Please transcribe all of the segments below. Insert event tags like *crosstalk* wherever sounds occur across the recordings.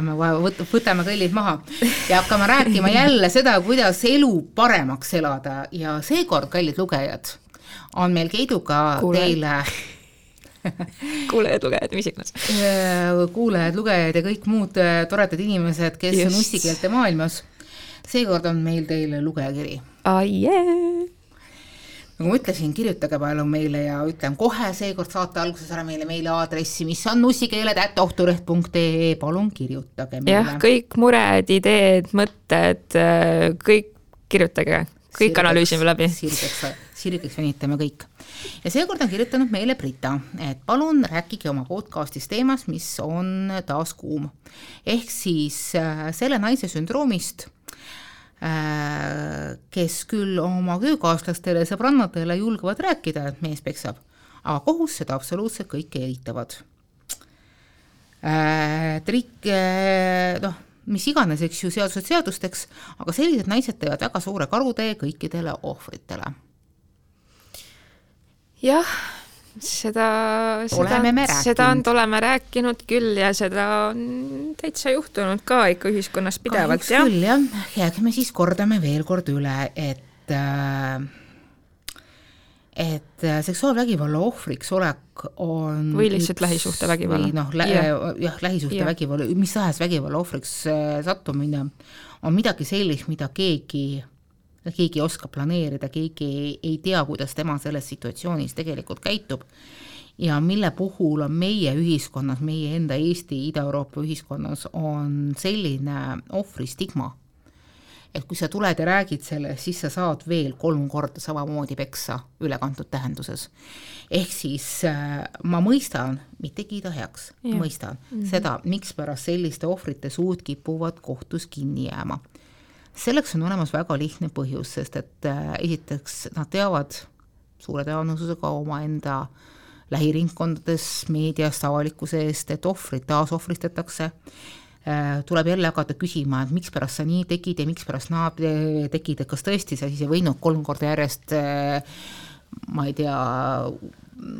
nii võtame, võtame kõllid maha ja hakkame rääkima jälle seda, kuidas elu paremaks elada ja seekord, kallid lugejad, on meil Keiduga Kuule. teile *laughs* kuulajad-lugejad, mis iganes. kuulajad-lugejad ja kõik muud äh, toredad inimesed, kes Just. on ustikeelte maailmas. seekord on meil teile lugejakiri. ai jee nagu ma ütlesin, kirjutage palun meile ja ütlen kohe seekord saate alguses ära meile meiliaadressi, mis on nussikeeled.ohtureht.ee, palun kirjutage meile. jah, kõik mured, ideed, mõtted, äh, kõik kirjutage, kõik sirgeks, analüüsime läbi. sirgeks, sirgeks venitame kõik. ja seekord on kirjutanud meile Brita, et palun rääkige oma podcastis teemast, mis on taas kuum. ehk siis äh, selle naise sündroomist kes küll oma töökaaslastele ja sõbrannadele julgevad rääkida, et mees peksab, aga kohus seda absoluutselt kõike eitavad. Äh, trikk, äh, noh, mis iganes, eks ju, seadused seadusteks, aga sellised naised teevad väga suure karutee kõikidele ohvritele. jah seda, seda, seda on, oleme rääkinud küll ja seda on täitsa juhtunud ka ikka ühiskonnas pidevalt, jah. küll jah, ja me siis kordame veel kord üle, et äh, et äh, seksuaalvägivalla ohvriks olek on või lihtsalt lähisuhtevägivalla. või noh lä, jah, lähisuhtevägivalla, mis tahes vägivalla ohvriks äh, sattumine on midagi sellist, mida keegi keegi ei oska planeerida, keegi ei, ei tea, kuidas tema selles situatsioonis tegelikult käitub ja mille puhul on meie ühiskonnas, meie enda Eesti, Ida-Euroopa ühiskonnas on selline ohvristigma, et kui sa tuled ja räägid sellest, siis sa saad veel kolm korda samamoodi peksa ülekantud tähenduses. ehk siis äh, ma mõistan, mitte kiida heaks, mõistan mm -hmm. seda, mikspärast selliste ohvrite suud kipuvad kohtus kinni jääma selleks on olemas väga lihtne põhjus, sest et äh, esiteks nad teavad suure tõenäosusega omaenda lähiringkondades, meediast, avalikkuse eest, et ohvrid taasohvristatakse äh,, tuleb jälle hakata küsima, et mikspärast sa nii tegid ja mikspärast naa tegid, et kas tõesti sa siis ei võinud kolm korda järjest äh, ma ei tea,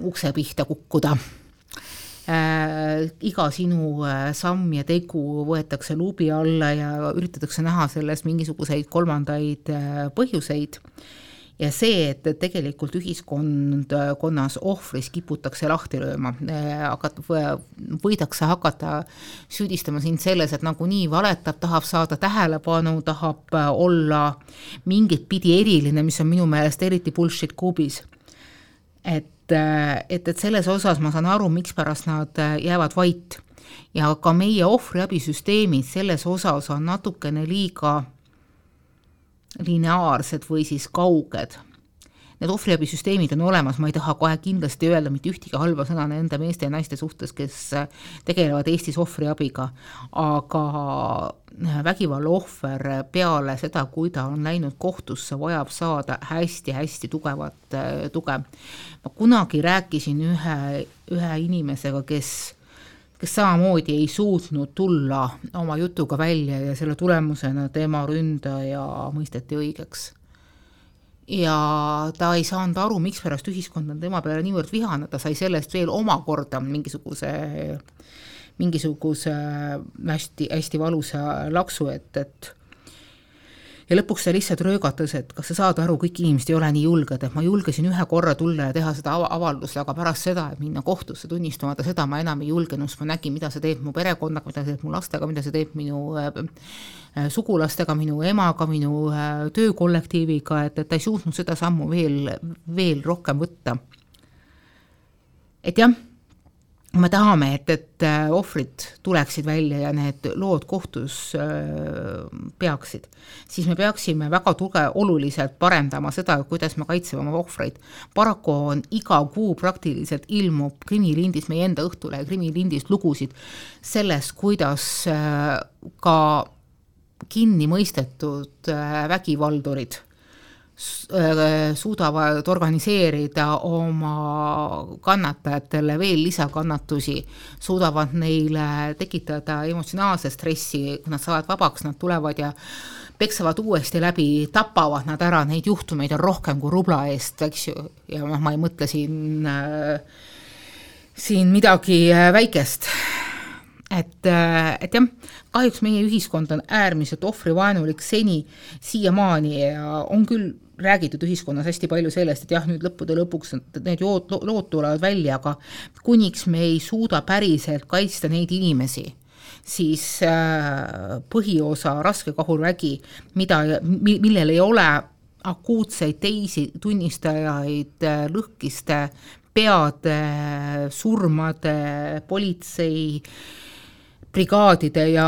ukse pihta kukkuda äh, iga sinu äh, samm ja tegu võetakse luubi alla ja üritatakse näha selles mingisuguseid kolmandaid äh, põhjuseid ja see, et tegelikult ühiskonnas ohvris kiputakse lahti lööma, äh, hakat-, võidakse hakata süüdistama sind selles, et nagunii valetab, tahab saada tähelepanu, tahab äh, olla mingit pidi eriline, mis on minu meelest eriti bullshit kuubis. et et, et, selles osas ma saan aru, mikspärast nad jäävad vait. ja ka meie ohvriabisüsteemid selles osas on natukene liiga lineaarsed või siis kauged need ohvriabisüsteemid on olemas, ma ei taha kohe kindlasti öelda mitte ühtegi halba sõna nende meeste ja naiste suhtes, kes äh, tegelevad Eestis ohvriabiga, aga äh, vägivalla ohver peale seda, kui ta on läinud kohtusse, vajab saada hästi-hästi tugevat äh, tuge. ma kunagi rääkisin ühe, ühe inimesega, kes kes samamoodi ei suutnud tulla oma jutuga välja ja selle tulemusena tema ründaja mõisteti õigeks ja ta ei saanud aru, mikspärast ühiskond on tema peale niivõrd vihane, ta sai sellest veel omakorda mingisuguse, mingisuguse hästi, hästi valusa laksu, et, et ja lõpuks ta lihtsalt röögatas, et kas sa saad aru, kõik inimesed ei ole nii julged, et ma julgesin ühe korra tulla ja teha seda avaldust, aga pärast seda, et minna kohtusse tunnistama, seda ma enam ei julgenud, sest ma nägin, mida see teeb mu perekonnaga, mida see teeb mu lastega, mida see teeb minu äh, sugulastega, minu emaga, minu äh, töökollektiiviga, et, et ta ei suutnud seda sammu veel, veel rohkem võtta. et jah me tahame, et, et äh, ohvrid tuleksid välja ja need lood kohtus äh, peaksid, siis me peaksime väga tuge-, oluliselt parendama seda, kuidas me kaitseme oma ohvreid. paraku on iga kuu praktiliselt ilmub Krimilindis, meie enda Õhtulehe Krimilindis lugusid sellest, kuidas äh, ka kinni mõistetud vägivaldurid suudavad organiseerida oma kannatajatele veel lisakannatusi, suudavad neile tekitada emotsionaalset stressi, kui nad saavad vabaks, nad tulevad ja peksavad uuesti läbi, tapavad nad ära, neid juhtumeid on rohkem kui rubla eest, eks ju, ja noh, ma ei mõtle siin äh, siin midagi äh, väikest, et, äh, et jah, kahjuks meie ühiskond on äärmiselt ohvrivaenulik seni, siiamaani ja on küll räägitud ühiskonnas hästi palju sellest, et jah, nüüd lõppude lõpuks need jood, lood tulevad välja, aga kuniks me ei suuda päriselt kaitsta neid inimesi, siis äh, põhiosa raskekahurvägi, mida, millel ei ole akuutseid teisi tunnistajaid äh, lõhkiste peade, surmade, politsei brigaadide ja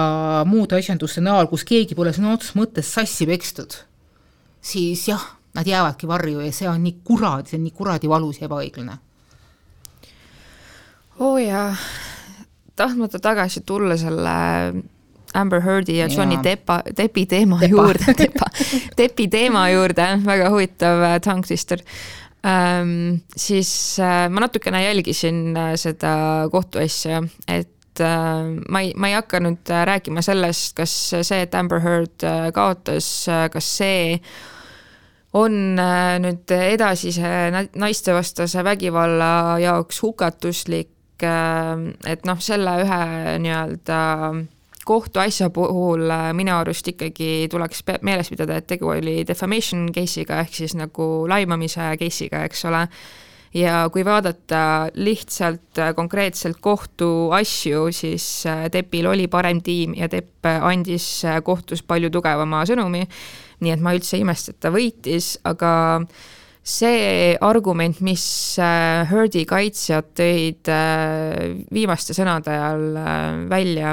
muude asjanduste näol, kus keegi pole sõna otseses mõttes sassi pekstud, siis jah, nad jäävadki varju ja see on nii kuradi, see on nii kuradi valus ja ebaõiglane. oo oh jaa, tahtmata tagasi tulla selle Amber Heardi ja Johnny Deppa, Deppi teema Depa. juurde, *laughs* Deppa, Deppi teema juurde, väga huvitav äh, tongue twister ähm,. siis äh, ma natukene jälgisin äh, seda kohtuasja, et äh, ma ei, ma ei hakka nüüd äh, rääkima sellest, kas see, et Amber Heard äh, kaotas, kas see on nüüd edasise naistevastase vägivalla jaoks hukatuslik, et noh, selle ühe nii-öelda kohtuasja puhul minu arust ikkagi tuleks meeles pidada, et tegu oli defamation case'iga ehk siis nagu laimamise case'iga, eks ole ja kui vaadata lihtsalt äh, konkreetselt kohtuasju, siis äh, Tepil oli parem tiim ja Tepp andis äh, kohtus palju tugevama sõnumi, nii et ma üldse ei imesta, et ta võitis, aga see argument, mis Heardi kaitsjad tõid viimaste sõnade all välja,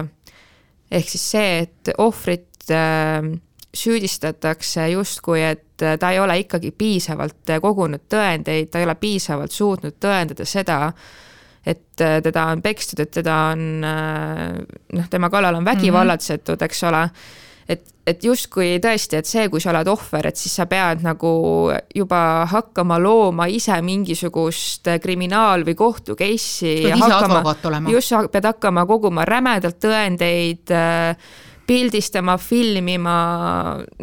ehk siis see, et ohvrit süüdistatakse justkui, et ta ei ole ikkagi piisavalt kogunud tõendeid, ta ei ole piisavalt suutnud tõendada seda, et teda on pekstud, et teda on noh, tema kallal on vägivallatsetud, eks ole et, et justkui tõesti, et see, kui sa oled ohver, et siis sa pead nagu juba hakkama looma ise mingisugust kriminaal- või kohtu case'i. pead ise advokaat olema. just, pead hakkama koguma rämedalt tõendeid äh, pildistama, filmima,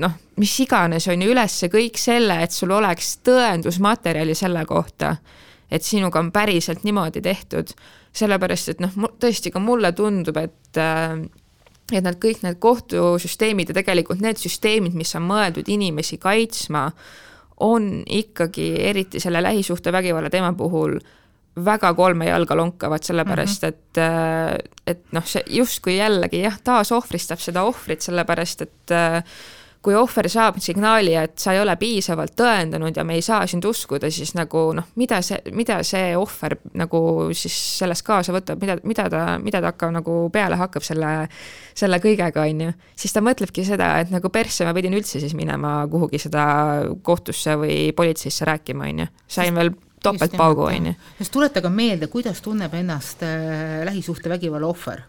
noh, mis iganes, on ju, üles kõik selle, et sul oleks tõendusmaterjali selle kohta, et sinuga on päriselt niimoodi tehtud. sellepärast, et noh, tõesti ka mulle tundub, et äh, et nad kõik need kohtusüsteemid ja tegelikult need süsteemid, mis on mõeldud inimesi kaitsma, on ikkagi eriti selle lähisuhtevägivalla teema puhul väga kolme jalga lonkavad, sellepärast mm -hmm. et, äh, et noh, see justkui jällegi jah, taasohvristab seda ohvrit, sellepärast et äh, kui ohver saab signaali, et sa ei ole piisavalt tõendanud ja me ei saa sind uskuda, siis nagu noh, mida see, mida see ohver nagu siis sellest kaasa võtab, mida, mida ta, mida ta hakkab nagu peale hakkab selle, selle kõigega, on ju. siis ta mõtlebki seda, et nagu persse ma pidin üldse siis minema kuhugi seda kohtusse või politseisse rääkima, on ju. sain veel topeltpaugu, on ju. sest tuletage meelde, kuidas tunneb ennast äh, lähisuhtevägivalla ohver.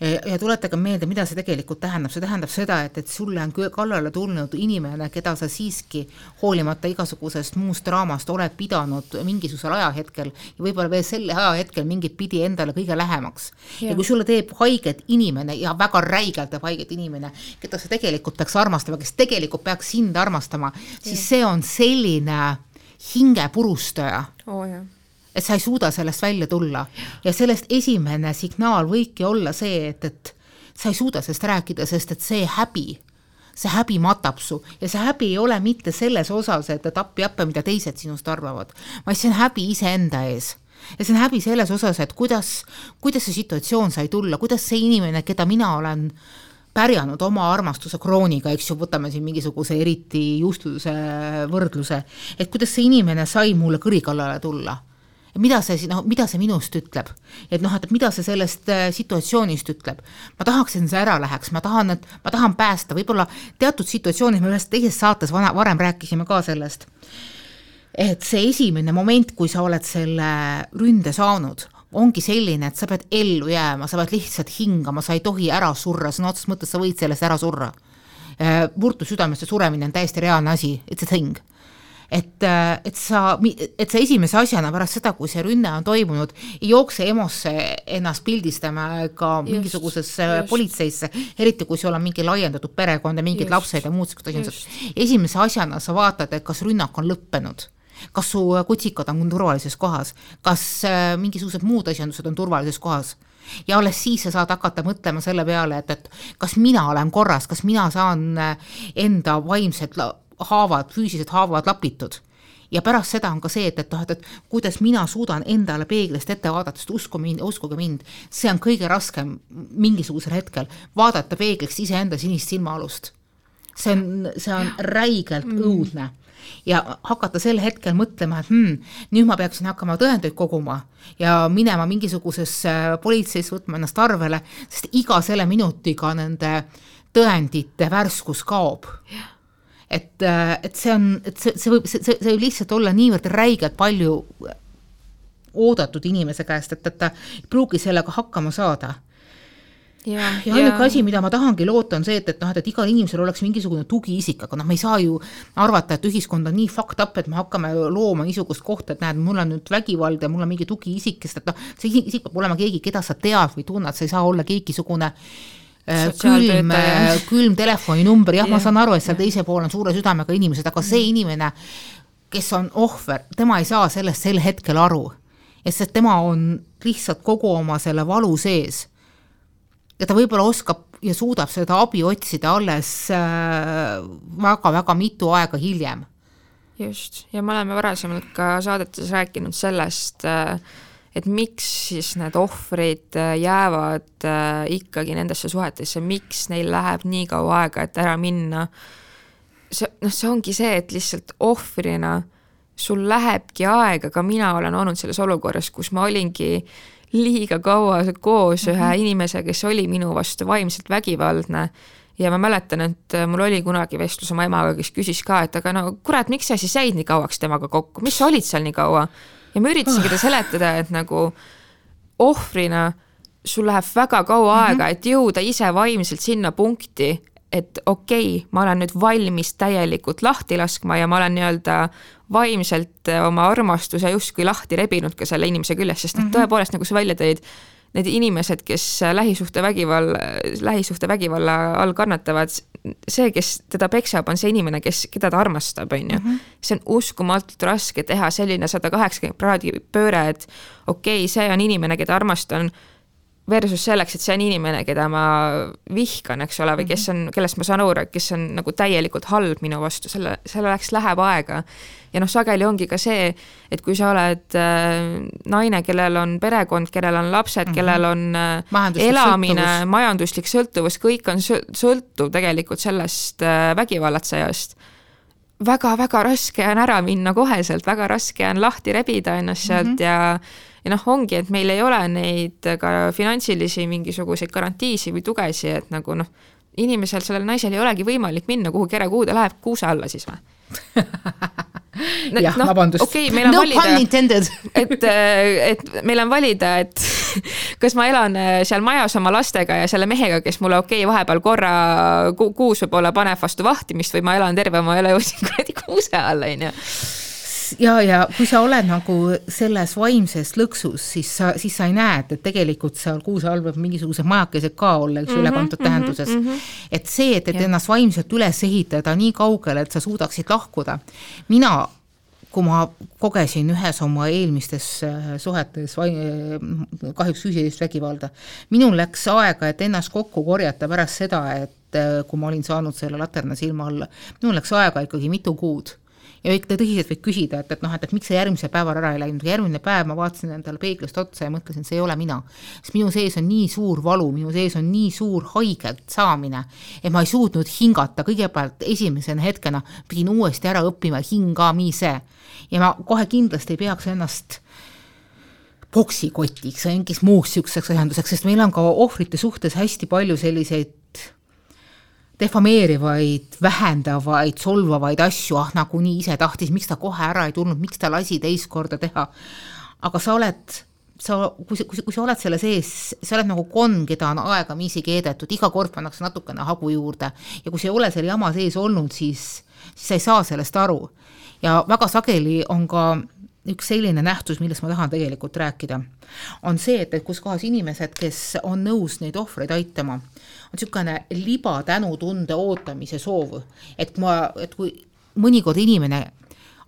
Ja tuletage meelde, mida see tegelikult tähendab, see tähendab seda, et, et sulle on kallale tulnud inimene, keda sa siiski hoolimata igasugusest muust draamast oled pidanud mingisugusel ajahetkel ja võib-olla veel sel ajahetkel mingit pidi endale kõige lähemaks. ja kui sulle teeb haiget inimene ja väga räigelt teeb haiget inimene, keda sa tegelikult peaks armastama, kes tegelikult peaks sind armastama, siis see on selline hingepurustaja. Oh,. et sa ei suuda sellest välja tulla. Ja sellest esimene signaal võibki olla see, et, et sa ei suuda sellest rääkida, sest et see häbi, see häbi matab su. Ja see häbi ei ole mitte selles osas, et, et appi-appi, mida teised sinust arvavad, vaid see on häbi iseenda ees. Ja see on häbi selles osas, et kuidas, kuidas see situatsioon sai tulla, kuidas see inimene, keda mina olen äh, pärjanud oma armastuse krooniga, eks ju, võtame siin mingisuguse eriti juustuse võrdluse, et kuidas see inimene sai mulle kõri kallale tulla mida see, noh, mida see minust ütleb, et noh, et mida see sellest äh, situatsioonist ütleb. ma tahaks, et see ära läheks, ma tahan, et ma tahan päästa, võib-olla teatud situatsioonis, me ühes teises saates vana, varem rääkisime ka sellest, et see esimene moment, kui sa oled selle ründe saanud, ongi selline, et sa pead ellu jääma, sa pead lihtsalt hingama, sa ei tohi ära surra, sõna otseses mõttes sa võid sellest ära surra. murtu äh, südamesse suremine on täiesti reaalne asi, it's a thing et, äh, et sa, et sa esimese asjana pärast seda, kui see rünne on toimunud, ei jookse EMO-sse ennast pildistama ega mingisugusesse politseisse, eriti kui sul on mingi laiendatud perekond ja mingid just. lapsed ja muud sellised asjad. esimese asjana sa vaatad, et kas rünnak on lõppenud kas su kutsikad on turvalises kohas, kas äh, mingisugused muud asjandused on turvalises kohas ja alles siis sa saad hakata mõtlema selle peale, et, et kas mina olen korras, kas mina saan enda vaimsed haavad, füüsilised haavad lapitud ja pärast seda on ka see, et, et noh, et, et kuidas mina suudan endale peeglist ette vaadata, sest usku mind, uskuge mind, see on kõige raskem mingisugusel hetkel, vaadata peegliks iseenda sinist silmaalust. see on, see on räigelt mm. Ja hakata sel hetkel mõtlema, et hmm, nüüd ma peaksin hakkama tõendeid koguma ja minema mingisugusesse politseisse võtma ennast arvele, sest iga selle minutiga nende tõendite värskus kaob. Et, et see on, et see, see võib, see, see võib lihtsalt olla niivõrd räigelt palju oodatud inimese käest, et, et ta ei pruugi sellega hakkama saada ja, ja ainuke asi, mida ma tahangi loota, on see, et, et noh, et, et igal inimesel oleks mingisugune tugiisik, aga noh, me ei saa ju arvata, et ühiskond on nii fucked up, et me hakkame looma niisugust kohta, et näed, mul on nüüd vägivald ja mul on mingi tugiisik, sest et noh, see isik peab olema keegi, keda sa tead või tunned, sa ei saa olla mingisugune Äh, külm, äh, külm telefoninumber, jah ja,, ma saan aru, et seal teisel pool on suure südamega inimesed, aga see mm. inimene, kes on ohver, tema ei saa sellest sel hetkel aru. sest tema on lihtsalt kogu oma selle valu sees. Ja ta võib-olla oskab ja suudab seda abi otsida alles väga-väga äh, mitu aega hiljem. just, ja me oleme varasemalt ka saadetes rääkinud sellest äh, et miks siis need ohvrid äh, jäävad äh, ikkagi nendesse suhetesse, miks neil läheb nii kaua aega, et ära minna. see, noh, see ongi see, et lihtsalt ohvrina sul lähebki aega, ka mina olen olnud selles olukorras, kus ma olingi liiga kaua koos mm -hmm. ühe mhm. inimesega, kes oli minu vastu vaimselt vägivaldne ja ma mäletan, et äh, mul oli kunagi vestlus oma emaga, kes küsis ka, et aga no kurat, miks sa siis jäid nii kauaks temaga kokku, mis sa olid seal nii kaua? ja ma üritasingi talle seletada, et nagu ohvrina sul läheb väga kaua mm -hmm. aega, et jõuda ise vaimselt sinna punkti, et okei okay,, ma olen nüüd valmis täielikult lahti laskma ja ma olen nii-öelda vaimselt oma armastuse justkui lahti rebinud ka selle inimese küljest, sest et mm -hmm. tõepoolest, nagu sa välja tõid, need inimesed, kes lähisuhtevägivalla, lähisuhtevägivalla all kannatavad, see, kes teda peksab, on see inimene, kes, keda ta armastab, on ju. Mhm. see on uskumatult raske teha selline sada kaheksakümmend kraadi pööre, et okei okay,, see on inimene, keda armastan versus selleks, et see on inimene, keda ma vihkan, eks ole, või kes mhm. on, kellest ma saan aru, kes on nagu täielikult halb minu vastu, selle, selleks läheb aega. ja noh, sageli ongi ka see, et kui sa oled äh, naine, kellel on perekond, kellel on lapsed mm, -hmm. kellel on äh, elamine, majanduslik sõltuvus, kõik on sõltuv tegelikult sellest äh, vägivallatsejast väga-väga raske on ära minna koheselt, väga raske on lahti rebida ennast sealt mm -hmm. ja ja noh, ongi, et meil ei ole neid ka finantsilisi mingisuguseid garantiisi või tugesi, et nagu noh, inimesel, sellel naisel ei olegi võimalik minna kuhugi ära, kuhu ta läheb, kuuse alla siis või? *laughs* Jah no,, vabandust. okay,. meil on no valida, *laughs* et, et meil on valida, et *laughs* kas ma elan äh, seal majas oma lastega ja selle mehega, kes mulle okei okay,, vahepeal korra kuus võib-olla paneb vastu vahtimist või ma elan terve oma elu kuradi kuuse all, on ju ja, ja kui sa oled nagu selles vaimses lõksus, siis sa, siis sa ei näe, et, et tegelikult seal kuuse all võib mingisugused majakesed ka olla, eks ju mm -hmm,, ülekantud -hmm, tähenduses mm. -hmm. et see, et, et ja. ennast vaimselt üles ehitada nii kaugele, et sa suudaksid lahkuda. mina kui ma kogesin ühes oma eelmistes äh, suhetes kahjuks füüsilist vägivalda, minul läks aega, et ennast kokku korjata pärast seda, et äh, kui ma olin saanud selle laterna silma alla, minul läks aega ikkagi mitu kuud ja ikka tõsiselt võid küsida, et, et noh, et, et miks sa järgmisel päeval ära ei läinud, järgmine päev ma vaatasin endale peeglist otsa ja mõtlesin, see ei ole mina. sest minu sees on nii suur valu, minu sees on nii suur haigelt saamine, et ma ei suutnud hingata, kõigepealt esimese hetkena pidin uuesti ära õppima hingamise. ja ma kohe kindlasti ei peaks ennast poksikotiks või mingiks muuks niisuguseks asjanduseks, sest meil on ka ohvrite suhtes hästi palju selliseid defameerivaid, vähendavaid, solvavaid asju, ah nagunii ise tahtis, miks ta kohe ära ei tulnud, miks ta lasi teist korda teha. aga sa oled, sa, kui sa, kui sa, kui sa oled selle sees, sa oled nagu konn, keda on aegamisi keedetud, iga kord pannakse natukene hagu juurde ja kui sa ei ole selle jama sees olnud, siis, siis sa ei saa sellest aru. ja väga sageli on ka üks selline nähtus, millest ma tahan tegelikult rääkida, on see, et, et kus kohas inimesed, kes on nõus neid ohvreid aitama, on niisugune liba tänutunde ootamise soov, et ma, et kui mõnikord inimene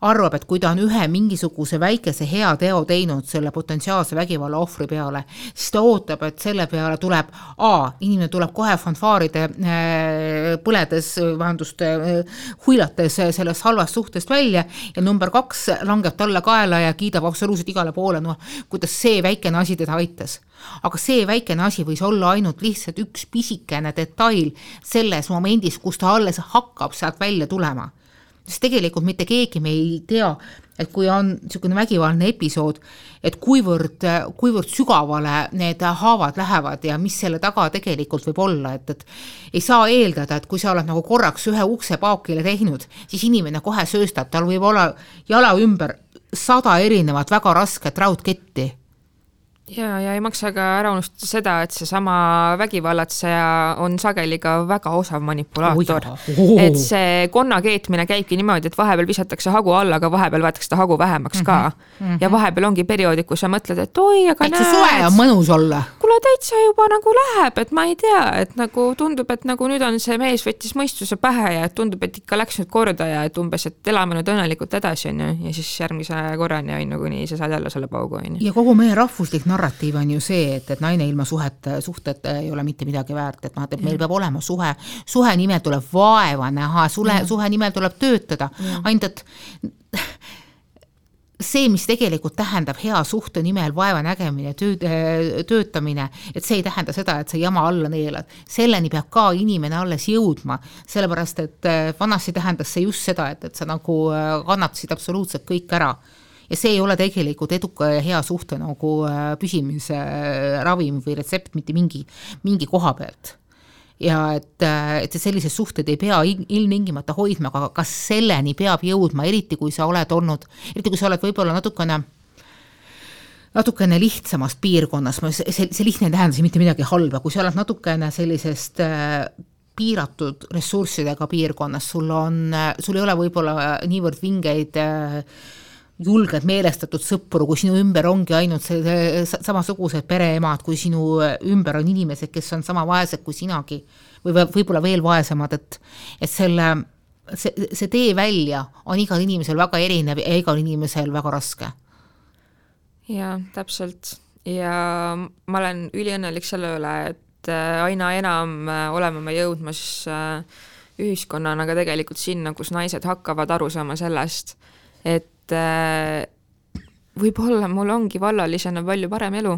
arvab, et kui ta on ühe mingisuguse väikese hea teo teinud selle potentsiaalse vägivalla ohvri peale, siis ta ootab, et selle peale tuleb A, inimene tuleb kohe fanfaaride äh, põledes, vabandust, äh, huilates sellest halvast suhtest välja ja number kaks langeb talle kaela ja kiidab absoluutselt igale poole, noh, kuidas see väikene asi teda aitas. Aga see väikene asi võis olla ainult lihtsalt üks pisikene detail selles momendis, kus ta alles hakkab sealt välja tulema sest tegelikult mitte keegi me ei tea, et kui on niisugune vägivaldne episood, et kuivõrd, kuivõrd sügavale need haavad lähevad ja mis selle taga tegelikult võib olla, et, et ei saa eeldada, et kui sa oled nagu korraks ühe ukse paokile teinud, siis inimene kohe sööstab, tal võib olla jala ümber sada erinevat väga rasket raudketti ja, ja ei maksa ka ära unustada seda, et seesama vägivallatseja on sageli ka väga osav manipulaator oh.. et see konna keetmine käibki niimoodi, et vahepeal visatakse hagu alla, aga vahepeal võetakse seda hagu vähemaks ka mm. -hmm. ja vahepeal ongi perioodid, kus sa mõtled, et oi, aga näed. soe on mõnus olla. kuule, täitsa juba nagu läheb, et ma ei tea, et nagu tundub, et nagu nüüd on see mees võttis mõistuse pähe ja tundub, et ikka läks nüüd korda ja et umbes, et elame nüüd õnnelikult edasi, on ju, ja siis järgmise korrani, on ju, kuni sa saad jälle selle paugu, on ju. ja kogu meie rahvuslik narratiiv narratiiv on ju see, et, et naine ilma suhet, suhteta ei ole mitte midagi väärt, et noh, et meil peab olema suhe, suhe nimel tuleb vaeva näha, suhe, suhe nimel tuleb töötada, ainult et see, mis tegelikult tähendab hea suhte nimel vaeva nägemine, töö, töötamine, et see ei tähenda seda, et sa jama alla neelad. selleni peab ka inimene alles jõudma, sellepärast et eh, vanasti tähendas see just seda, et, et sa nagu eh, kannatasid absoluutselt kõik ära ja see ei ole tegelikult eduka ja hea suhte nagu äh, püsimise äh, ravim või retsept mitte mingi, mingi koha pealt. Ja et, äh, et sellised suhted ei pea ilmtingimata hoidma, aga kas selleni peab jõudma, eriti kui sa oled olnud, eriti kui sa oled võib-olla natukene natukene lihtsamast piirkonnast, see, see lihtne ei tähenda siin mitte midagi halba, kui sa oled natukene sellisest piiratud ressurssidega piirkonnas, sul on, sul ei ole võib-olla niivõrd vingeid äh, julged meelestatud sõpru, kui sinu ümber ongi ainult see, samasugused pereemad, kui sinu ümber on inimesed, kes on sama vaesed kui sinagi või võib-olla veel vaesemad, et, et selle, see, see tee välja on igal inimesel väga erinev ja igal inimesel väga raske. jaa, täpselt ja ma olen üliõnnelik selle üle, et äh, aina enam äh, oleme me jõudmas äh, ühiskonnana ka tegelikult sinna, kus naised hakkavad aru saama sellest, et et äh, võib-olla mul ongi vallalisena palju parem elu,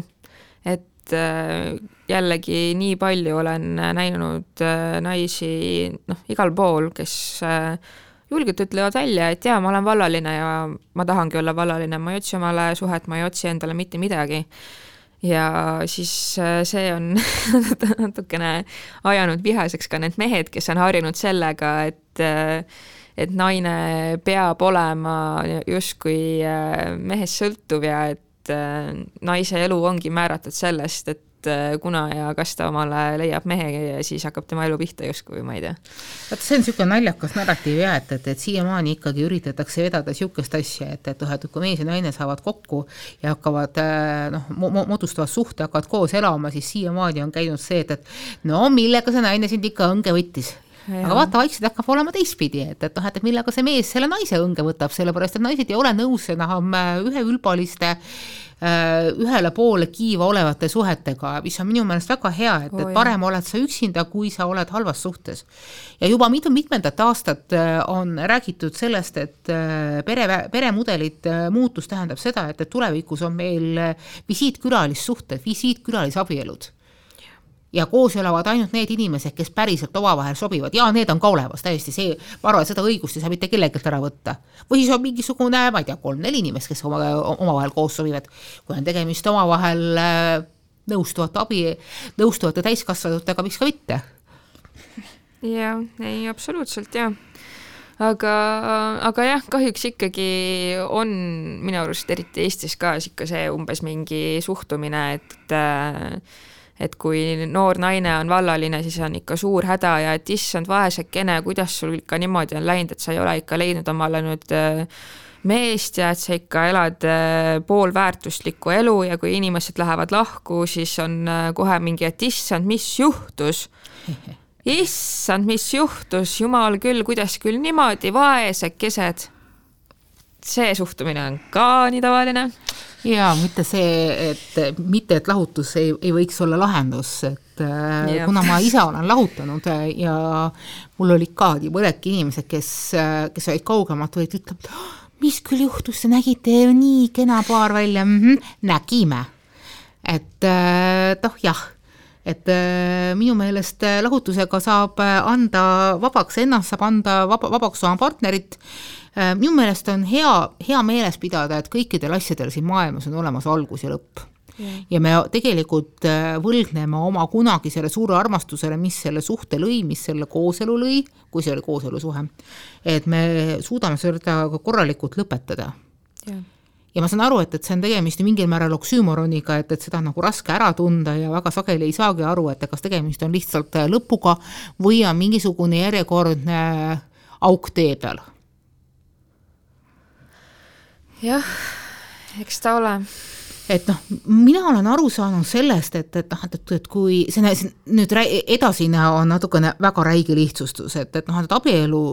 et äh, jällegi nii palju olen näinud äh, naisi noh, igal pool, kes julgelt ütlevad välja, et jaa, ma olen vallaline ja ma tahangi olla vallaline, ma ei otsi omale suhet, ma ei otsi endale mitte midagi. Ja siis see on *laughs* natukene ajanud vihaseks ka need mehed, kes on harjunud sellega, et et naine peab olema justkui äh, mehest sõltuv ja et äh, naise elu ongi määratud sellest, et äh, kuna ja kas ta omale leiab mehe ja siis hakkab tema elu pihta justkui, ma ei tea. vot see on niisugune naljakas narratiiv jah, et, et, et siiamaani ikkagi üritatakse vedada niisugust asja, et, et et kui mees ja naine saavad kokku ja hakkavad noh, moodustavad suhte, hakkavad koos elama, siis siiamaani on käinud see, et, et no millega see naine sind ikka õnge võttis aga vaata, vaikselt hakkab olema teistpidi, et, et noh, et millega see mees selle naise õnge võtab, sellepärast et naised ei ole nõus enam äh, üheülbaliste äh, ühele poole kiiva olevate suhetega, mis on minu meelest väga hea, et, et parem oled sa üksinda, kui sa oled halvas suhtes. ja juba mitu mitmendat aastat äh, on räägitud sellest, et pere, peremudelid muutus tähendab seda, et, et tulevikus on meil visiitkülalissuhted, visiitkülalisabielud ja koos elavad ainult need inimesed, kes päriselt omavahel sobivad ja need on ka olemas täiesti, see, ma arvan, seda õigust ei saa mitte kellelgi ära võtta. või siis on mingisugune, ma ei tea, kolm-neli inimest, kes oma, omavahel koos sobivad. kui on tegemist omavahel äh, nõustuvate abi, nõustuvate täiskasvanutega, miks ka mitte. jah, ei absoluutselt jah aga, aga jah, kahjuks ikkagi on minu arust eriti Eestis ka ikka see umbes mingi suhtumine, et äh, et kui noor naine on vallaline, siis on ikka suur häda ja et issand, vaesekene, kuidas sul ikka niimoodi on läinud, et sa ei ole ikka leidnud omale nüüd äh, meest ja et sa ikka elad äh, poolväärtuslikku elu ja kui inimesed lähevad lahku, siis on äh, kohe mingi, et issand, mis juhtus? *laughs* Issand, mis juhtus, jumal küll, kuidas küll niimoodi, vaesekesed see suhtumine on ka nii tavaline. ja mitte see, et mitte, et lahutus ei, ei võiks olla lahendus, et ja. kuna ma ise olen lahutanud ja mul olid ka nii mõnedki inimesed, kes, kes olid kaugemalt, olid ütlevad, mis küll juhtus, te nägite nii kena paar välja mm, -hmm. nägime. et noh, jah et minu meelest lahutusega saab anda vabaks ennast, saab anda vaba, vabaks oma partnerit. Äh, minu meelest on hea, hea meeles pidada, et kõikidel asjadel siin maailmas on olemas algus ja lõpp. ja me tegelikult äh, võlgneme oma kunagisele suure armastusele, mis selle suhte lõi, mis selle kooselu lõi, kui see oli kooselusuhe, et me suudame seda korralikult lõpetada ja ma saan aru, et, et see on tegemist mingil määral oksüümoroniga, et, et seda on nagu raske ära tunda ja väga sageli ei saagi aru, et kas tegemist on lihtsalt lõpuga või on mingisugune järjekordne auk tee peal. Jah, eks ta ole. Et noh, mina olen aru saanud sellest, et, et noh, et, et, et kui see nüüd edasine on natukene väga räige lihtsustus, et, et noh, et abielu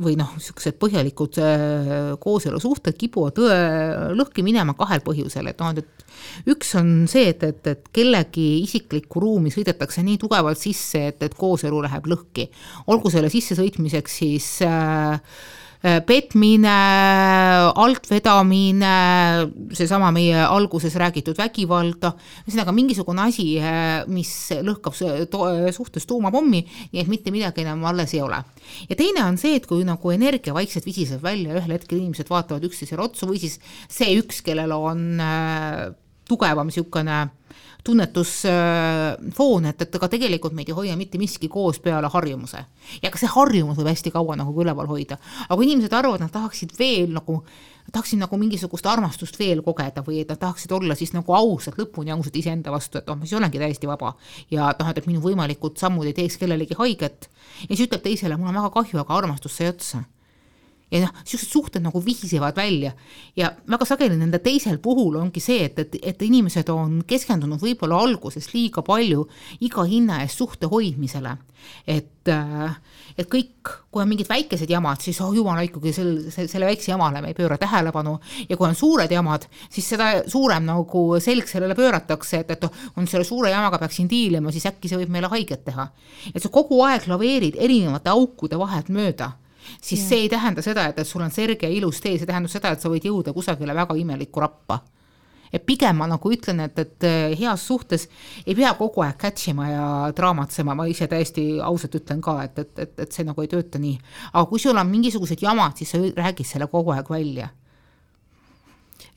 või noh, niisugused põhjalikud äh, kooselusuhted kipuvad tõe lõhki minema kahel põhjusel, et noh, et üks on see, et, et, et kellegi isiklikku ruumi sõidetakse nii tugevalt sisse, et, et kooselu läheb lõhki. olgu selle sissesõitmiseks siis Äh, petmine, altvedamine, seesama meie alguses räägitud vägivald, ühesõnaga mingisugune asi, äh, mis lõhkab suhtes tuumapommi, nii et mitte midagi enam alles ei ole. ja teine on see, et kui nagu energia vaikselt visiseb välja, ühel hetkel inimesed vaatavad üksteisele otsa või siis see üks, kellel on äh, tugevam niisugune tunnetusfoon, et, et ega tegelikult meid ei hoia mitte miski koos peale harjumuse. ja ka see harjumus võib hästi kaua nagu üleval hoida. aga kui inimesed arvavad, nad tahaksid veel nagu, tahaksid nagu mingisugust armastust veel kogeda või et nad tahaksid olla siis nagu ausad, lõpuni ausad iseenda vastu, et noh, ma siis olengi täiesti vaba. ja noh, et minu võimalikud sammud ei teeks kellelegi haiget. ja siis ütleb teisele, mul on väga kahju, aga armastus sai otsa ja noh, niisugused suhted nagu vihisevad välja ja väga sageli nende teisel puhul ongi see, et, et, et inimesed on keskendunud võib-olla alguses liiga palju iga hinna eest suhte hoidmisele. et, äh, et kõik, kui on mingid väikesed jamad, siis oh jumala ikkagi sel, selle väikse jamale me ei pööra tähelepanu ja kui on suured jamad, siis seda suurem nagu selg sellele pööratakse, et, et on selle suure jamaga peaksin diilima, siis äkki see võib meile haiget teha. et sa kogu aeg laveerid erinevate aukude vahelt mööda siis ja. see ei tähenda seda, et, et sul on selge ja ilus tee, see tähendab seda, et sa võid jõuda kusagile väga imelikku rappa. et pigem ma nagu ütlen, et, et eh, heas suhtes ei pea kogu aeg catch ima ja draamatsema, ma ise täiesti ausalt ütlen ka, et, et, et, et see nagu ei tööta nii. aga kui sul on mingisugused jamad, siis sa räägid selle kogu aeg välja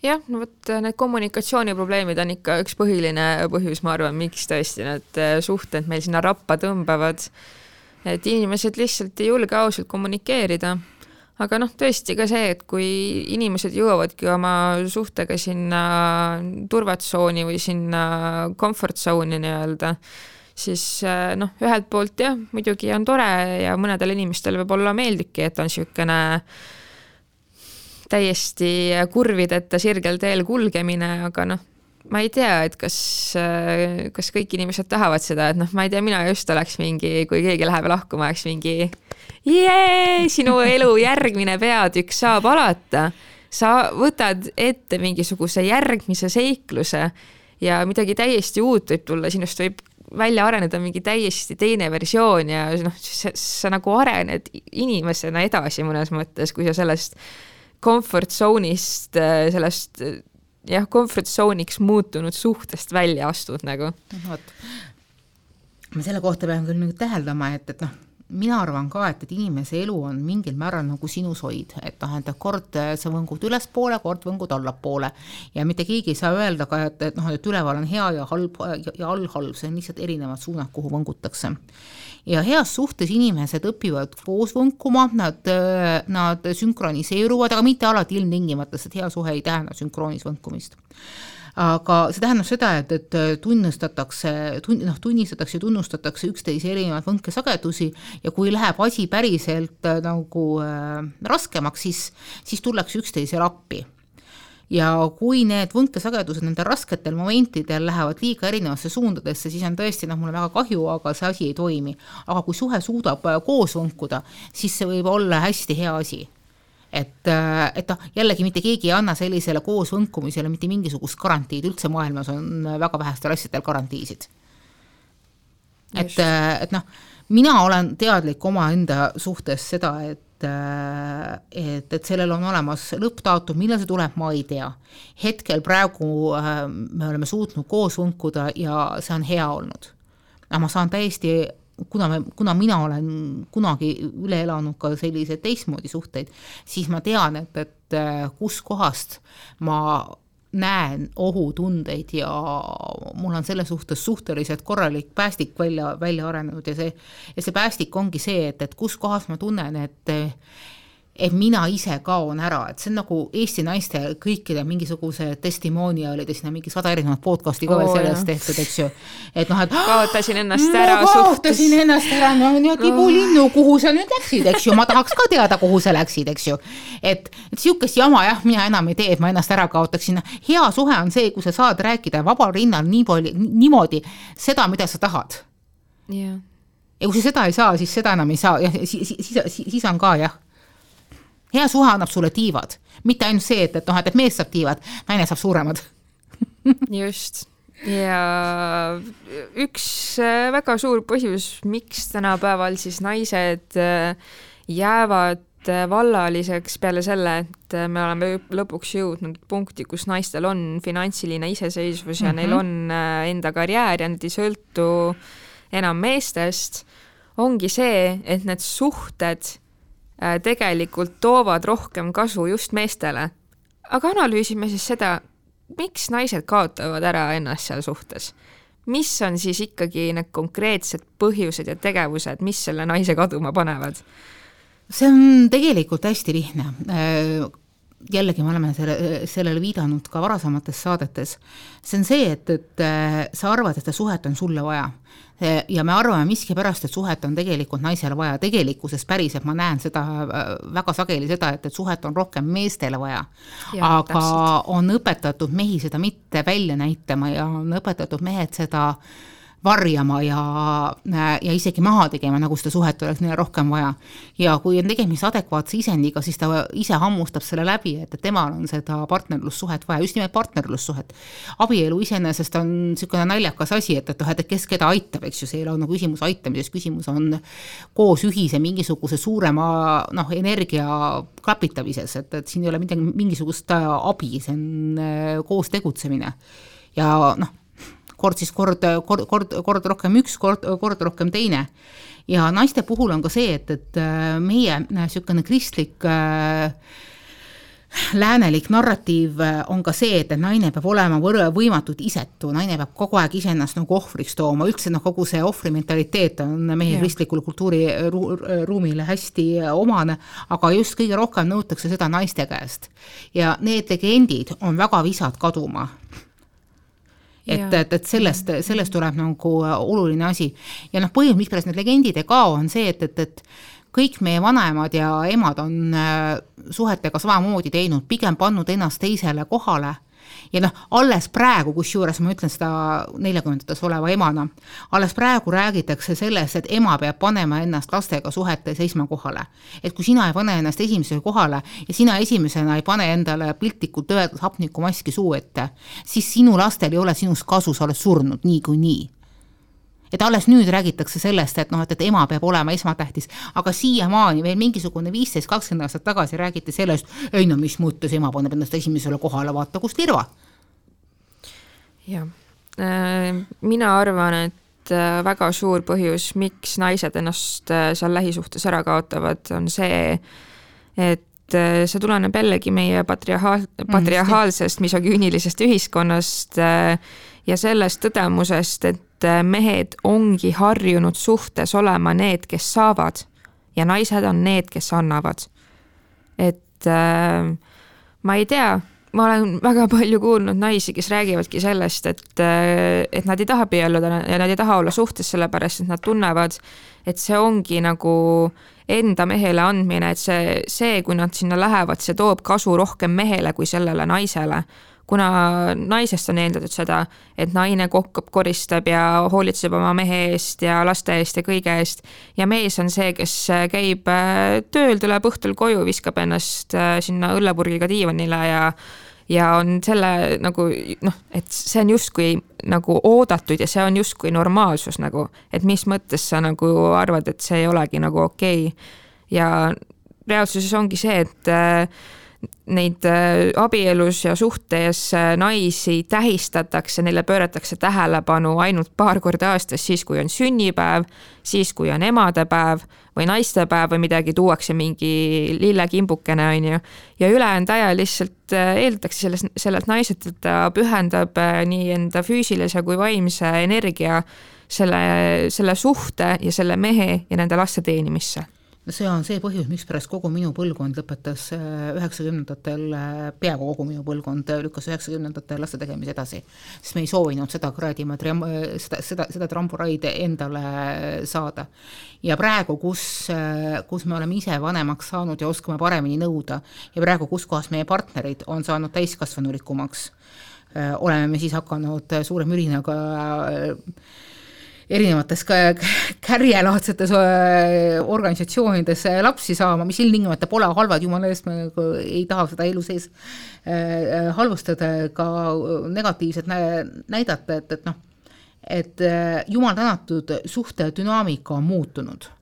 jah, no vot need kommunikatsiooniprobleemid on ikka üks põhiline põhjus, ma arvan, miks tõesti need eh, suhted meil sinna rappa tõmbavad et inimesed lihtsalt ei julge ausalt kommunikeerida. aga noh, tõesti ka see, et kui inimesed jõuavadki oma suhtega sinna turvatsooni või sinna comfort zone'i nii-öelda, siis eh, noh, ühelt poolt jah, muidugi on tore ja mõnedel inimestel võib-olla meeldibki, et on niisugune täiesti kurvideta sirgel teel kulgemine, aga noh, ma ei tea, et kas, kas kõik inimesed tahavad seda, et noh, ma ei tea, mina just oleks mingi, kui keegi läheb lahkuma, oleks mingi jee, sinu elu järgmine peatükk saab alata. sa võtad ette mingisuguse järgmise seikluse ja midagi täiesti uut võib tulla, sinust võib välja areneda mingi täiesti teine versioon ja noh, sa, nagu arened inimesena edasi mõnes mõttes, kui sa sellest comfort zone'ist, sellest jah, comfort zone'iks muutunud suhtest välja astud nagu. vot, ma selle kohta pean küll nüüd täheldama, et, et noh, mina arvan ka, et, et inimese elu on mingil määral nagu sinusoid, et noh, et kord sa võngud ülespoole, kord võngud allapoole. Ja mitte keegi ei saa öelda ka, et, et noh, et üleval on hea ja halb ja, ja all halb, see on lihtsalt erinevad suunad, kuhu võngutakse. Ja heas suhtes inimesed õpivad koos võnkuma, nad, nad sünkroniseeruvad, aga mitte alati ilmtingimata, sest hea suhe ei tähenda sünkroonis võnkumist aga see tähendab seda, et, et tunnistatakse, tun-, noh, tunnistatakse ja tunnustatakse üksteise erinevaid võnkesagedusi ja kui läheb asi päriselt nagu äh, raskemaks, siis, siis tullakse üksteisele appi ja kui need võnkesagedused nendel rasketel momentidel lähevad liiga erinevasse suundadesse, siis on tõesti noh, mul on väga kahju, aga see asi ei toimi. aga kui suhe suudab äh, koos võnkuda, siis see võib olla hästi hea asi et, et noh, jällegi mitte keegi ei anna sellisele koos võnkumisele mitte mingisugust garantiid, üldse maailmas on väga vähestel asjadel garantiisid. et, et noh, mina olen teadlik omaenda suhtes seda, et et, et sellel on olemas lõppdaatum, millal see tuleb, ma ei tea. hetkel praegu äh, me oleme suutnud koos võnkuda ja see on hea olnud. aga ma saan täiesti kuna me, kuna mina olen kunagi üle elanud ka selliseid teistmoodi suhteid, siis ma tean, et, et äh, kuskohast ma näen ohutundeid ja mul on selle suhtes suhteliselt korralik päästik välja, välja arenenud ja see, ja see päästik ongi see, et, et kus kohas ma tunnen, et et mina ise kaon ära, et see on nagu Eesti naiste kõikide mingisuguse testimonialid ja sinna mingi sada erinevat podcast'i ka veel oh, sellest tehtud, eks ju. et noh, et *gasps* kaotasin ennast ära ma kaotasin ennast ära, no ja tibulinnu, kuhu sa nüüd läksid, eks ju, ma tahaks ka teada, kuhu sa läksid, eks ju. et, et sihukest jama jah, mina enam ei tee, et ma ennast ära kaotaksin. hea suhe on see, kui sa saad rääkida vabal rinnal nii palju, niimoodi seda, mida sa tahad. jah ja kui sa seda ei saa, siis seda enam ei saa, jah, siis, siis, siis, siis on ka jah hea suhe annab sulle tiivad, mitte ainult see, et, et noh, et, et mees saab tiivad, naine saab suuremad. *laughs* Just. Ja üks äh, väga suur põhjus, miks tänapäeval siis naised äh, jäävad äh, vallaliseks peale selle, et me oleme lõpuks jõudnud punkti, kus naistel on finantsiline iseseisvus ja mm -hmm. neil on enda karjäär ja nad ei sõltu enam meestest, ongi see, et need suhted tegelikult toovad rohkem kasu just meestele. aga analüüsime siis seda, miks naised kaotavad ära ennast seal suhtes. mis on siis ikkagi need konkreetsed põhjused ja tegevused, mis selle naise kaduma panevad? see on tegelikult hästi lihtne. Äh, jällegi me oleme selle, sellele viidanud ka varasemates saadetes. see on see, et, et äh, sa arvad, et seda suhet on sulle vaja ja me arvame miskipärast, et suhet on tegelikult naisele vaja, tegelikkuses päriselt ma näen seda äh, väga sageli seda, et, et suhet on rohkem meestele vaja. aga täpselt. on õpetatud mehi seda mitte välja näitama ja on õpetatud mehed seda äh, varjama ja, ja isegi maha tegema, nagu seda suhet oleks neile rohkem vaja. ja kui on tegemist adekvaatse isendiga, siis ta ise hammustab selle läbi, et, temal on seda partnerlussuhet vaja, just nimelt partnerlussuhet. abielu iseenesest on niisugune naljakas asi, et, et noh, et kes keda aitab, eks ju, see ei ole nagu küsimus aitamises, küsimus on koos ühise mingisuguse suurema noh, energia klapitamises, et, et siin ei ole midagi, mingisugust abi, see on äh, koos tegutsemine. ja noh kord siis kord, kord, kord, kord rohkem üks, kord, kord rohkem teine. ja naiste puhul on ka see, et, et äh, meie niisugune kristlik äh, läänelik narratiiv äh, on ka see, et naine peab olema võr-, võimatult isetu, naine peab kogu aeg iseennast nagu ohvriks tooma, üldse noh, kogu see ohvrimentaliteet on meie kristlikule kultuuriruumile hästi omane, aga just kõige rohkem nõutakse seda naiste käest. ja need legendid on väga visad kaduma et, et, et sellest, sellest tuleb nagu oluline asi. ja noh, põhjus, mispärast need legendid ei kao, on see, et, et, et kõik meie vanaemad ja emad on äh, suhetega samamoodi teinud, pigem pannud ennast teisele kohale ja noh, alles praegu, kusjuures ma ütlen seda neljakümnendates oleva emana, alles praegu räägitakse sellest, et ema peab panema ennast lastega suhetes esmakohale. et kui sina ei pane ennast esimesele kohale ja sina esimesena ei pane endale piltlikult öeldes hapnikumaski suu ette, siis sinu lastel ei ole sinust kasu, sa oled surnud niikuinii et alles nüüd räägitakse sellest, et noh, et, et ema peab olema esmatähtis, aga siiamaani veel mingisugune viisteist, kakskümmend aastat tagasi räägiti sellest, ei no mis mõttes ema paneb ennast esimesele kohale, vaata kust lirva jah, äh, mina arvan, et äh, väga suur põhjus, miks naised ennast äh, seal lähisuhtes ära kaotavad, on see, et see tuleneb jällegi meie patriarhaal, mm, patriarhaalsest misogüünilisest ühiskonnast ja sellest tõdemusest, et mehed ongi harjunud suhtes olema need, kes saavad ja naised on need, kes annavad. et äh, ma ei tea ma olen väga palju kuulnud naisi, kes räägivadki sellest, et, äh, et nad ei taha abielluda ja nad ei taha olla suhtes, sellepärast et nad tunnevad, et see ongi nagu enda mehele andmine, et see, see, kui nad sinna lähevad, see toob kasu rohkem mehele kui sellele naisele. Kuna naisest on eeldatud seda, et naine kokkab, koristab ja hoolitseb oma mehe eest ja laste eest ja kõige eest ja mees on see, kes käib äh, tööl, tuleb õhtul koju, viskab ennast äh, sinna õllepurgiga diivanile ja ja on selle nagu noh, et see on justkui nagu oodatud ja see on justkui normaalsus nagu, et mis mõttes sa nagu arvad, et see ei olegi nagu okei okay. ja reaalsuses ongi see, et äh, neid äh, abielus ja suhtes äh, naisi tähistatakse, neile pööratakse tähelepanu ainult paar korda aastas, siis kui on sünnipäev, siis kui on emadepäev või naistepäev või midagi, tuuakse mingi lillekimbukene, on ju. ja ülejäänud aja lihtsalt äh, eeldatakse sellest, sellelt naiselt, et ta pühendab nii enda füüsilise kui vaimse energia selle, selle suhte ja selle mehe ja nende laste teenimisse see on see põhjus, mispärast kogu minu põlvkond lõpetas äh, üheksakümnendatel, äh, peaaegu kogu minu põlvkond äh, lükkas üheksakümnendatel laste tegemise edasi. sest me ei soovinud seda kuradi, seda, seda, seda tramburaid endale saada. ja praegu, kus, kus me oleme ise vanemaks saanud ja oskame paremini nõuda ja praegu, kus kohas meie partnerid on saanud täiskasvanulikumaks, oleme me siis hakanud suure mürinaga erinevates *laughs* kärjelaadsetes organisatsioonides lapsi saama, mis ilmtingimata pole halvad, jumala eest, me ei taha seda elu sees halvustada, ka negatiivset näidata, et, et noh, et jumal tänatud, suhte dünaamika on muutunud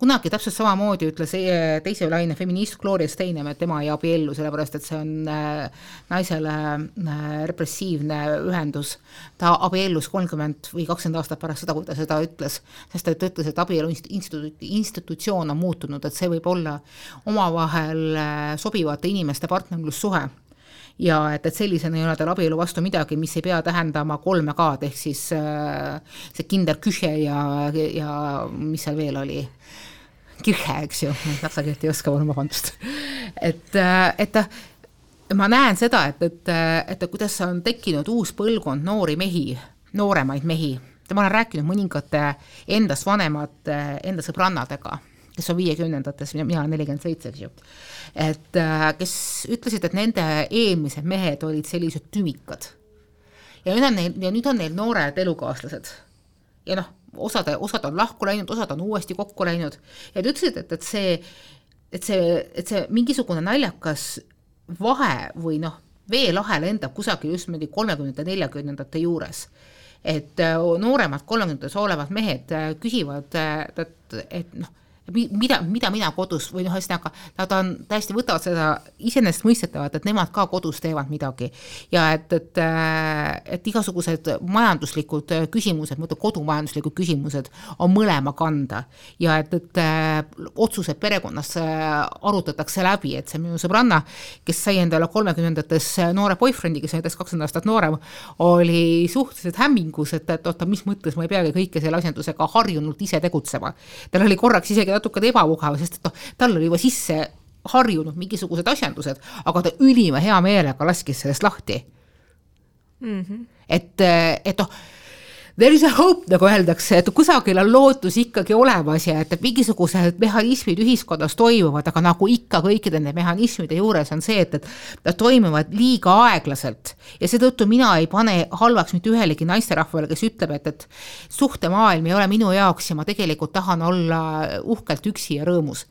kunagi täpselt samamoodi ütles e-, teise laine feminist Gloria Steinem, et tema ei abiellu, sellepärast et see on äh, naisele äh, repressiivne ühendus. ta abiellus kolmkümmend või kakskümmend aastat pärast seda, kui ta seda ütles, sest ta ütles, et abielu institu-, institutsioon on muutunud, et see võib olla omavahel sobivate inimeste partnerlussuhe ja et, et sellisena ei ole tal abielu vastu midagi, mis ei pea tähendama kolme K-d ehk siis äh, see kinderküche ja, ja mis seal veel oli kirhe, eks ju, saksa keelt ei oska, palun vabandust. et, äh, et ma näen seda, et, et, et kuidas on tekkinud uus põlvkond noori mehi, nooremaid mehi. ma olen rääkinud mõningate endast vanemate, enda sõbrannadega, kes on viiekümnendates, mina nelikümmend seitse, eks ju. et äh, kes ütlesid, et nende eelmised mehed olid sellised tümikad. ja nüüd on neil, ja nüüd on neil noored elukaaslased. ja noh osad, osad on lahku läinud, osad on uuesti kokku läinud ja nad ütlesid, et, et see, et see, et see mingisugune naljakas vahe või noh, veelahe lendab kusagil just niimoodi kolmekümnendate, neljakümnendate juures. et äh, nooremad kolmekümnendates olevad mehed äh, küsivad, et, et noh mida, mida mina kodus või noh, ühesõnaga nad on täiesti võtavad seda iseenesestmõistetavalt, et nemad ka kodus teevad midagi. ja et, et, äh, et igasugused majanduslikud küsimused, ma ütlen kodumajanduslikud küsimused on mõlema kanda ja et, et äh, otsused perekonnas äh, arutatakse läbi, et see minu sõbranna, kes sai endale kolmekümnendates noore boyfriend'i, kes on näiteks kakskümmend aastat noorem, oli suhteliselt hämmingus, et, et oota, mis mõttes ma ei peagi kõike selle asjandusega harjunud ise tegutsema. tal oli korraks isegi natukene ebamugav, sest et noh, tal oli juba sisse harjunud mingisugused asjandused, aga ta ülima hea meelega laskis sellest lahti mm. -hmm. et, et noh, there is a hope, nagu öeldakse, et kusagil on lootus ikkagi olemas ja et mingisugused mehhanismid ühiskonnas toimuvad, aga nagu ikka kõikide nende mehhanismide juures on see, et, et nad toimuvad liiga aeglaselt. ja seetõttu mina ei pane halvaks mitte ühelegi naisterahvale, kes ütleb, et, et suhtemaailm ei ole minu jaoks ja ma tegelikult tahan olla uhkelt üksi ja rõõmus.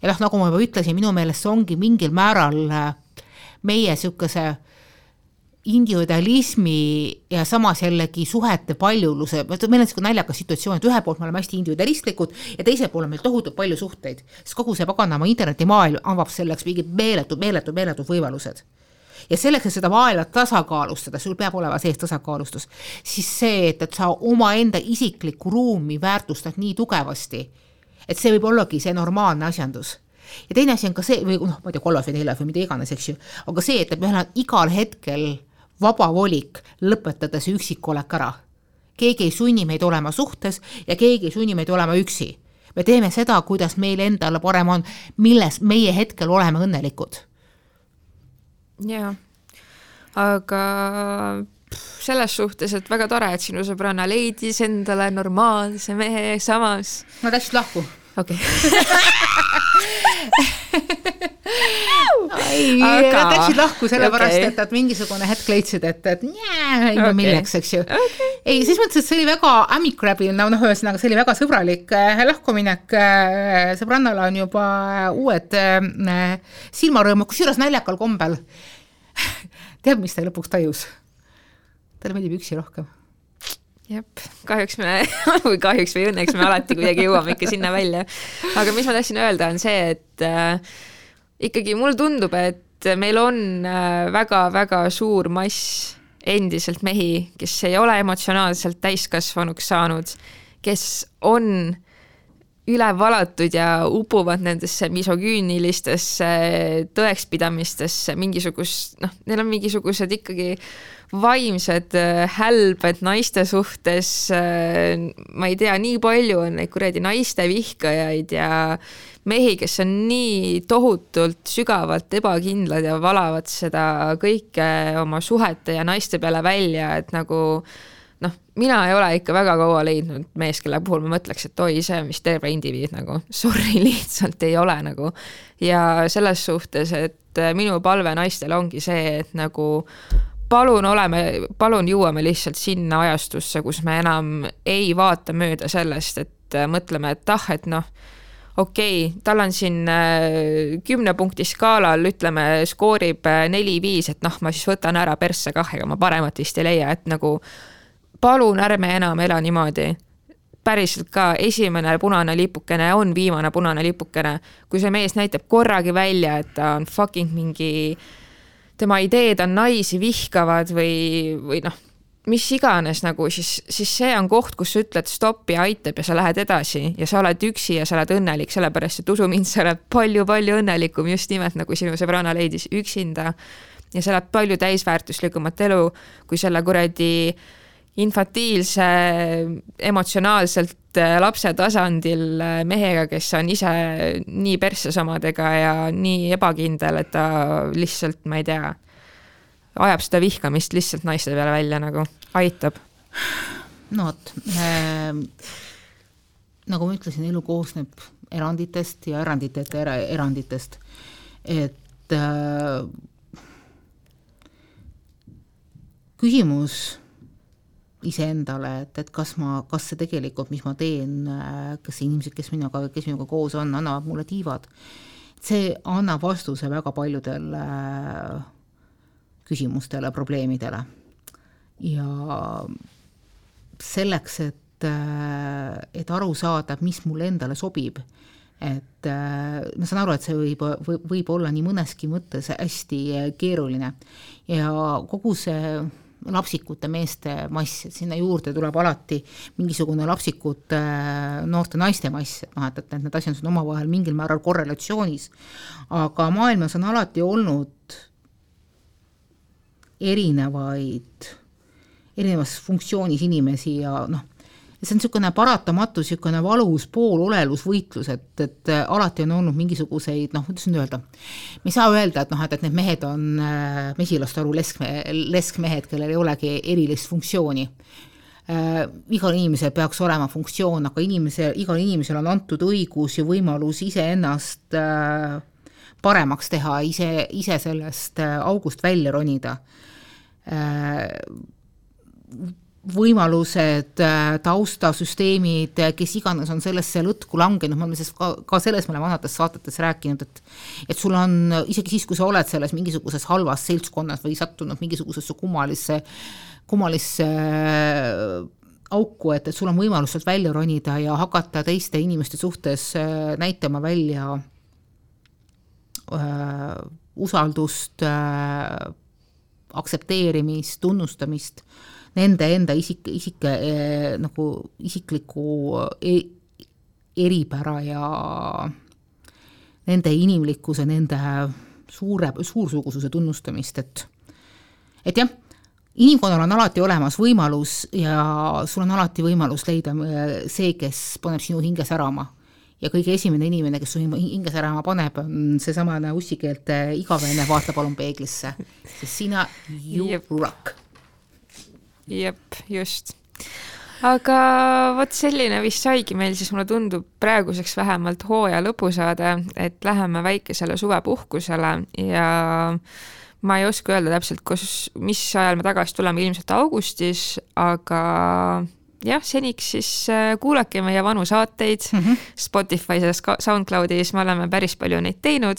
ja noh, nagu ma juba ütlesin, minu meelest see ongi mingil määral meie niisuguse individualismi ja samas jällegi suhete paljuluse, meil on niisugune naljakas situatsioon, et ühelt poolt me oleme hästi individualistlikud ja teiselt poolt on meil tohutult palju suhteid, sest kogu see paganama internetimaailm avab selleks mingid meeletud, meeletud, meeletud võimalused. ja selleks, et seda maailma tasakaalustada, sul peab olema sees tasakaalustus, siis see, et, et sa omaenda isiklikku ruumi väärtustad nii tugevasti, et see võib ollagi see normaalne asjandus. Ja teine asi on ka see, või noh, ma ei tea, kolmas või neljas või mida iganes, eks ju, aga see, et, et meil on igal hetkel vaba volik lõpetada see üksikolek ära. keegi ei sunni meid olema suhtes ja keegi ei sunni meid olema üksi. me teeme seda, kuidas meil endale parem on, milles meie hetkel oleme õnnelikud. jaa, aga selles suhtes, et väga tore, et sinu sõbranna leidis endale normaalse mehe samas. no täpselt lahku. okei okay. *laughs* aga..., nad läksid lahku sellepärast okay., et nad mingisugune hetk leidsid, et, et njää, okay. milleks, eks ju okay.. ei, selles mõttes, et see oli väga amicable, no noh, ühesõnaga see oli väga sõbralik äh, lahkuminek äh,. sõbrannal on juba uued äh, silmarõõmud, kusjuures naljakal kombel *laughs* tead, mis ta lõpuks tajus? talle meeldib üksi rohkem jep, kahjuks me *laughs* või kahjuks või õnneks me alati kuidagi jõuame ikka sinna välja. aga mis ma tahtsin öelda, on see, et äh, ikkagi mulle tundub, et meil on väga-väga äh, suur mass endiselt mehi, kes ei ole emotsionaalselt täiskasvanuks saanud, kes on üle valatud ja upuvad nendesse misogüünilistesse tõekspidamistesse, mingisugust, noh, neil on mingisugused ikkagi vaimsed äh, hälbed naiste suhtes. Äh, ma ei tea, nii palju on neid kuradi naiste vihkajaid ja mehi, kes on nii tohutult sügavalt ebakindlad ja valavad seda kõike oma suhete ja naiste peale välja, et nagu noh, mina ei ole ikka väga kaua leidnud meest, kelle puhul ma mõtleks, et oi, see on vist terve indiviid nagu, sorry, *laughs* lihtsalt ei ole nagu. ja selles suhtes, et minu palve naistele ongi see, et nagu palun oleme, palun jõuame lihtsalt sinna ajastusse, kus me enam ei vaata mööda sellest, et mõtleme, et ah, et noh, okei okay,, tal on siin äh, kümne punkti skaalal, ütleme, skoorib äh, neli-viis, et noh, ma siis võtan ära persse kah, ega ma paremat vist ei leia, et nagu palun ärme enam ela niimoodi. päriselt ka, esimene punane lipukene on viimane punane lipukene. kui see mees näitab korragi välja, et ta on fucking mingi, tema ideed on naisi vihkavad või, või noh, mis iganes nagu, siis, siis see on koht, kus sa ütled stopp ja aitab ja sa lähed edasi ja sa oled üksi ja sa oled õnnelik, sellepärast et usu mind, sa oled palju-palju õnnelikum just nimelt nagu sinu sõbranna leidis üksinda. ja sa elad palju täisväärtuslikumat elu kui selle kuradi äh, infantiilse, emotsionaalselt äh, lapse tasandil äh, mehega, kes on ise nii persses omadega ja nii ebakindel, et ta lihtsalt, ma ei tea, ajab seda vihkamist lihtsalt naiste peale välja nagu, aitab. no vot äh,, nagu ma ütlesin, elu koosneb eranditest ja eranditeta era, eranditest, et äh, küsimus iseendale, et, et kas ma, kas see tegelikult, mis ma teen, kas inimesed, kes minuga, kes minuga koos on, annavad mulle tiivad, see annab vastuse väga paljudele küsimustele, probleemidele. ja selleks, et, et aru saada, mis mulle endale sobib, et ma saan aru, et see võib, võib, võib olla nii mõneski mõttes hästi keeruline ja kogu see lapsikute meeste mass, et sinna juurde tuleb alati mingisugune lapsikute äh, noorte naiste mass, et noh, et, et need asjad on omavahel mingil määral korrelatsioonis. aga maailmas on alati olnud erinevaid, erinevas funktsioonis inimesi ja noh, see on niisugune paratamatu, niisugune valus poololelusvõitlus, et, et äh, alati on olnud mingisuguseid noh, kuidas nüüd öelda, me ei saa öelda, et noh, et, et need mehed on äh, mesilastaru leskme, leskmehed, kellel ei olegi erilist funktsiooni äh,. igal inimesel peaks olema funktsioon, aga inimese, igal inimesel on antud õigus ja võimalus iseennast äh, paremaks teha, ise, ise sellest äh, august välja ronida äh, võimalused, äh, taustasüsteemid, äh, kes iganes on sellesse lõtku langenud, me oleme sellest ka, ka selles me oleme vanades saadetes rääkinud, et et sul on isegi siis, kui sa oled selles mingisuguses halvas seltskonnas või sattunud mingisugusesse kummalisse, kummalisse äh, auku, et, et sul on võimalus sealt välja ronida ja hakata teiste inimeste suhtes näitama välja äh, usaldust äh,, aktsepteerimist, tunnustamist. äh,, nende enda isik, isik eh, nagu isikliku e, eripära ja nende inimlikkuse, nende suure, suursugususe tunnustamist, et et jah, inimkonnal on alati olemas võimalus ja sul on alati võimalus leida eh, see, kes paneb sinu hinge särama. ja kõige esimene inimene, kes su hinge särama paneb, on seesamane ussikeelte igavene vaata palun peeglisse, sest sina you yep. rock jep, just. aga vot selline vist saigi meil siis, mulle tundub praeguseks vähemalt hooaja lõpusaade, et läheme väikesele suvepuhkusele ja ma ei oska öelda täpselt, kus, mis ajal me tagasi tuleme, ilmselt augustis, aga jah, seniks siis äh, kuulake meie vanu saateid mm -hmm. Spotify's ja SoundCloudis, me oleme päris palju neid teinud.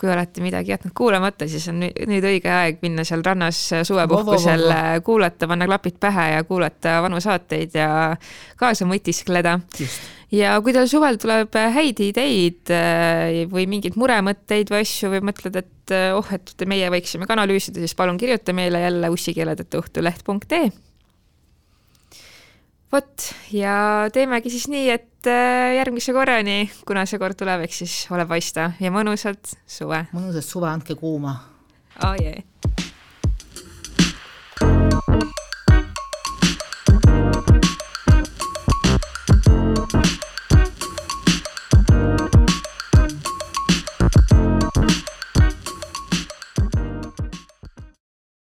kui olete midagi jätnud kuulamata, siis on nüüd õige aeg minna seal rannas äh, suvepuhkusel, äh, kuulata, panna klapid pähe ja kuulata vanu saateid ja kaasa mõtiskleda. ja kui teil suvel tuleb häid ideid või mingeid muremõtteid või asju või mõtled, et oh, et meie võiksime ka analüüsida, siis palun kirjuta meile jälle ussikeeledeta õhtuleht.ee vot ja teemegi siis nii, et äh, järgmise korrani, kuna see kord tuleb, eks siis ole paista ja mõnusat suve. mõnusat suve, andke kuuma. oh, jee